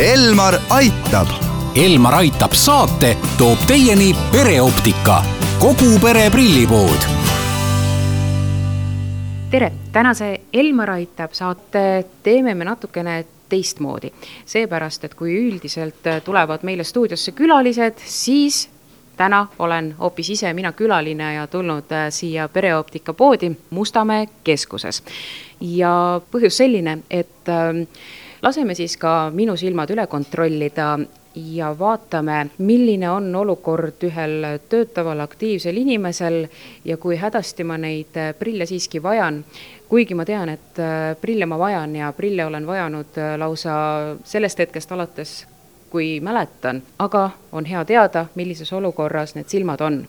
Elmar aitab. Elmar aitab saate toob teieni pereoptika, kogu pere prillipood. tere, tänase Elmar aitab saate teeme me natukene teistmoodi. seepärast, et kui üldiselt tulevad meile stuudiosse külalised, siis täna olen hoopis ise mina külaline ja tulnud äh, siia pereoptika poodi Mustamäe keskuses. ja põhjus selline, et äh, laseme siis ka minu silmad üle kontrollida ja vaatame, milline on olukord ühel töötaval aktiivsel inimesel ja kui hädasti ma neid äh, prille siiski vajan. kuigi ma tean, et äh, prille ma vajan ja prille olen vajanud äh, lausa sellest hetkest alates, kui mäletan, aga on hea teada, millises olukorras need silmad on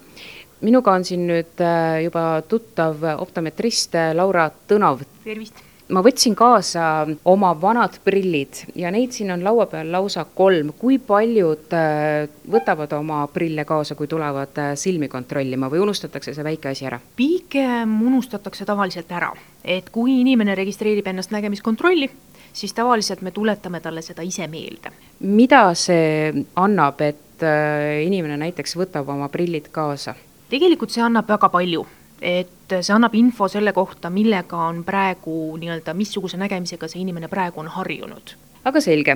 minuga on siin nüüd juba tuttav optometrist Laura Tõnov. tervist ma võtsin kaasa oma vanad prillid ja neid siin on laua peal lausa kolm. kui paljud äh, võtavad oma prille kaasa, kui tulevad äh, silmi kontrollima või unustatakse see väike asi ära? pigem unustatakse tavaliselt ära, et kui inimene registreerib ennast nägemiskontrolli, siis tavaliselt me tuletame talle seda ise meelde. mida see annab, et äh, inimene näiteks võtab oma prillid kaasa? tegelikult see annab väga palju et see annab info selle kohta, millega on praegu nii-öelda, missuguse nägemisega see inimene praegu on harjunud. Aga selge,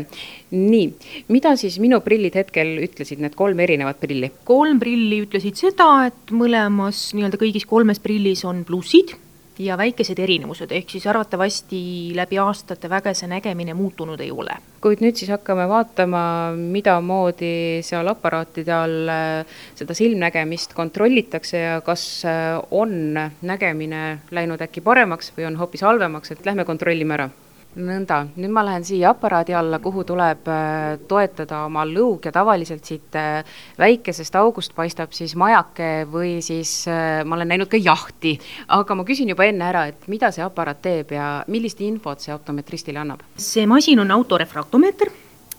nii, mida siis minu prillid hetkel ütlesid, need kolm erinevat prilli? kolm prilli ütlesid seda, et mõlemas nii-öelda kõigis kolmes prillis on plussid ja väikesed erinevused, ehk siis arvatavasti läbi aastate väga see nägemine muutunud ei ole. kuid nüüd siis hakkame vaatama, midamoodi seal aparaatide all äh, seda silmnägemist kontrollitakse ja kas äh, on nägemine läinud äkki paremaks või on hoopis halvemaks, et lähme kontrollime ära nõnda, nüüd ma lähen siia aparaadi alla, kuhu tuleb äh, toetada oma lõug ja tavaliselt siit äh, väikesest august paistab siis majake või siis äh, ma olen näinud ka jahti. aga ma küsin juba enne ära, et mida see aparaat teeb ja millist infot see optometristile annab? see masin on autorefraktomeeter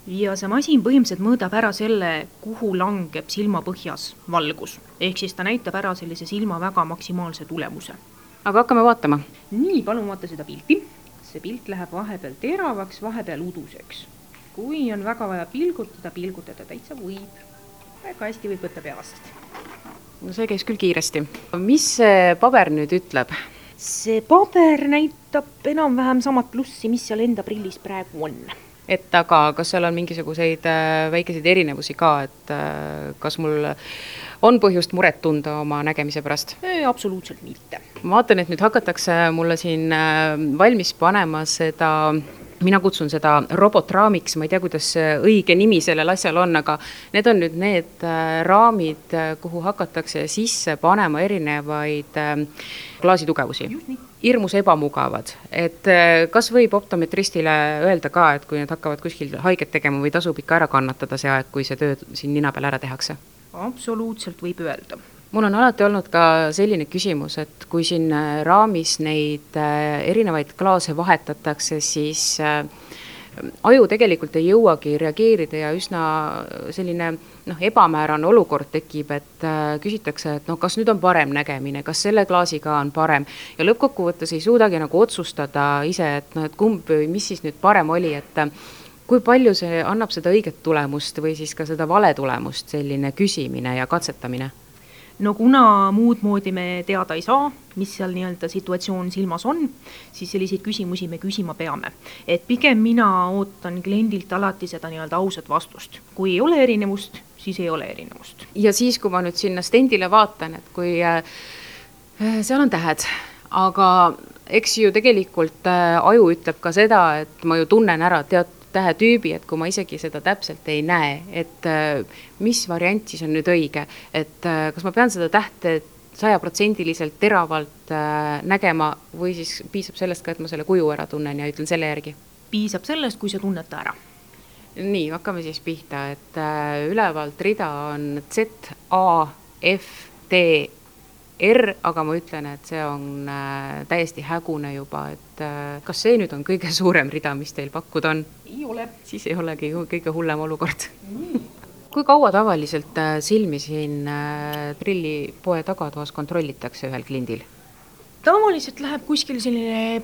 ja see masin põhimõtteliselt mõõdab ära selle, kuhu langeb silmapõhjas valgus. ehk siis ta näitab ära sellise silma väga maksimaalse tulemuse. aga hakkame vaatama. nii, palun vaata seda pilti see pilt läheb vahepeal teravaks, vahepeal uduseks. kui on väga vaja pilgutada, pilgutada täitsa võib. väga hästi võib võtta peast. no see käis küll kiiresti. mis see paber nüüd ütleb? see paber näitab enam-vähem samat plussi, mis seal enda prillis praegu on et aga kas seal on mingisuguseid äh, väikeseid erinevusi ka, et äh, kas mul on põhjust muret tunda oma nägemise pärast? absoluutselt mitte. ma vaatan, et nüüd hakatakse mulle siin äh, valmis panema seda mina kutsun seda robotraamiks, ma ei tea, kuidas õige nimi sellel asjal on, aga need on nüüd need raamid, kuhu hakatakse sisse panema erinevaid klaasitugevusi hirmus ebamugavad, et äh, kas võib optometristile öelda ka, et kui nad hakkavad kuskil haiget tegema või tasub ikka ära kannatada see aeg, kui see töö siin nina peal ära tehakse? absoluutselt võib öelda. Mul on alati olnud ka selline küsimus, et kui siin äh, raamis neid äh, erinevaid klaase vahetatakse, siis aju tegelikult ei jõuagi reageerida ja üsna selline noh, ebamäärane olukord tekib, et äh, küsitakse, et noh, kas nüüd on parem nägemine, kas selle klaasiga on parem. Ja lõppkokkuvõttes ei suudagi nagu otsustada ise, et noh, et kumb mis siis nüüd parem oli, et äh, kui palju see annab seda õiget tulemust või siis ka seda vale tulemust, selline küsimine ja katsetamine no kuna muud moodi me teada ei saa, mis seal nii-öelda situatsioon silmas on, siis selliseid küsimusi me küsima peame. et pigem mina ootan kliendilt alati seda nii-öelda ausat vastust. kui ei ole erinevust, siis ei ole erinevust. ja siis, kui ma nüüd sinna stendile vaatan, et kui äh, seal on tähed, aga eks ju tegelikult äh, aju ütleb ka seda, et ma ju tunnen ära tead, tähetüübi, et kui ma isegi seda täpselt ei näe, et äh, mis variant siis on nüüd õige, et äh, kas ma pean seda tähte sajaprotsendiliselt teravalt äh, nägema või siis piisab sellest ka, et ma selle kuju ära tunnen ja ütlen selle järgi? piisab sellest, kui sa tunned ta ära. nii, hakkame siis pihta, et ülevalt rida on Z, A, F, D, R, aga ma ütlen, et see on äh, täiesti hägune juba, et äh, kas see nüüd on kõige suurem rida, mis teil pakkuda on? ei ole. siis ei olegi ju kõige hullem olukord mm. kui kaua tavaliselt äh, silmi siin prillipoe tagatoas kontrollitakse ühel kliendil? tavaliselt läheb kuskil selline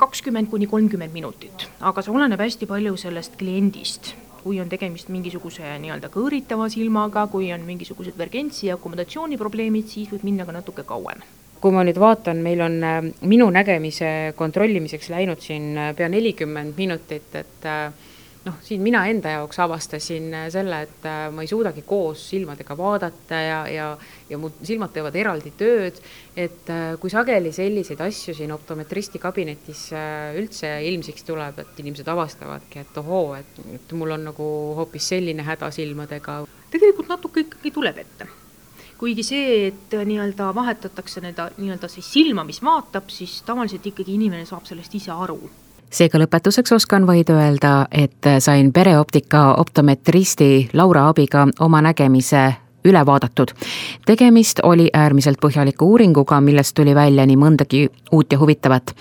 kakskümmend kuni kolmkümmend minutit, aga see oleneb hästi palju sellest kliendist kui on tegemist mingisuguse nii-öelda kõõritava silmaga, kui on mingisugused vergentsi ja akomodatsiooniprobleemid, siis võib minna ka natuke kauem. Kui ma nüüd vaatan, meil on äh, minu nägemise kontrollimiseks läinud siin äh, pea nelikümmend minutit, et äh, noh, siin mina enda jaoks avastasin selle, et ma ei suudagi koos silmadega vaadata ja, ja, ja mu silmad teevad eraldi tööd, et kui sageli selliseid asju siin optometristi kabinetis üldse ilmsiks tuleb, et inimesed avastavadki, et ohoo, et mul on nagu hoopis selline häda silmadega. tegelikult natuke ikkagi tuleb ette kuigi see, et nii-öelda vahetatakse nii-öelda, nii-öelda siis silma, mis vaatab, siis tavaliselt ikkagi inimene saab sellest ise aru seega lõpetuseks oskan vaid öelda, et sain pereoptika optometristi Laura abiga oma nägemise üle vaadatud. tegemist oli äärmiselt põhjaliku uuringuga, millest tuli välja nii mõndagi uut ja huvitavat.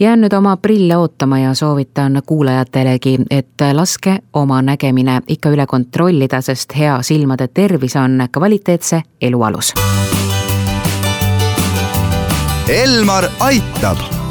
jään nüüd oma prille ootama ja soovitan kuulajatelegi, et laske oma nägemine ikka üle kontrollida, sest hea silmade tervis on kvaliteetse elu alus. Elmar aitab.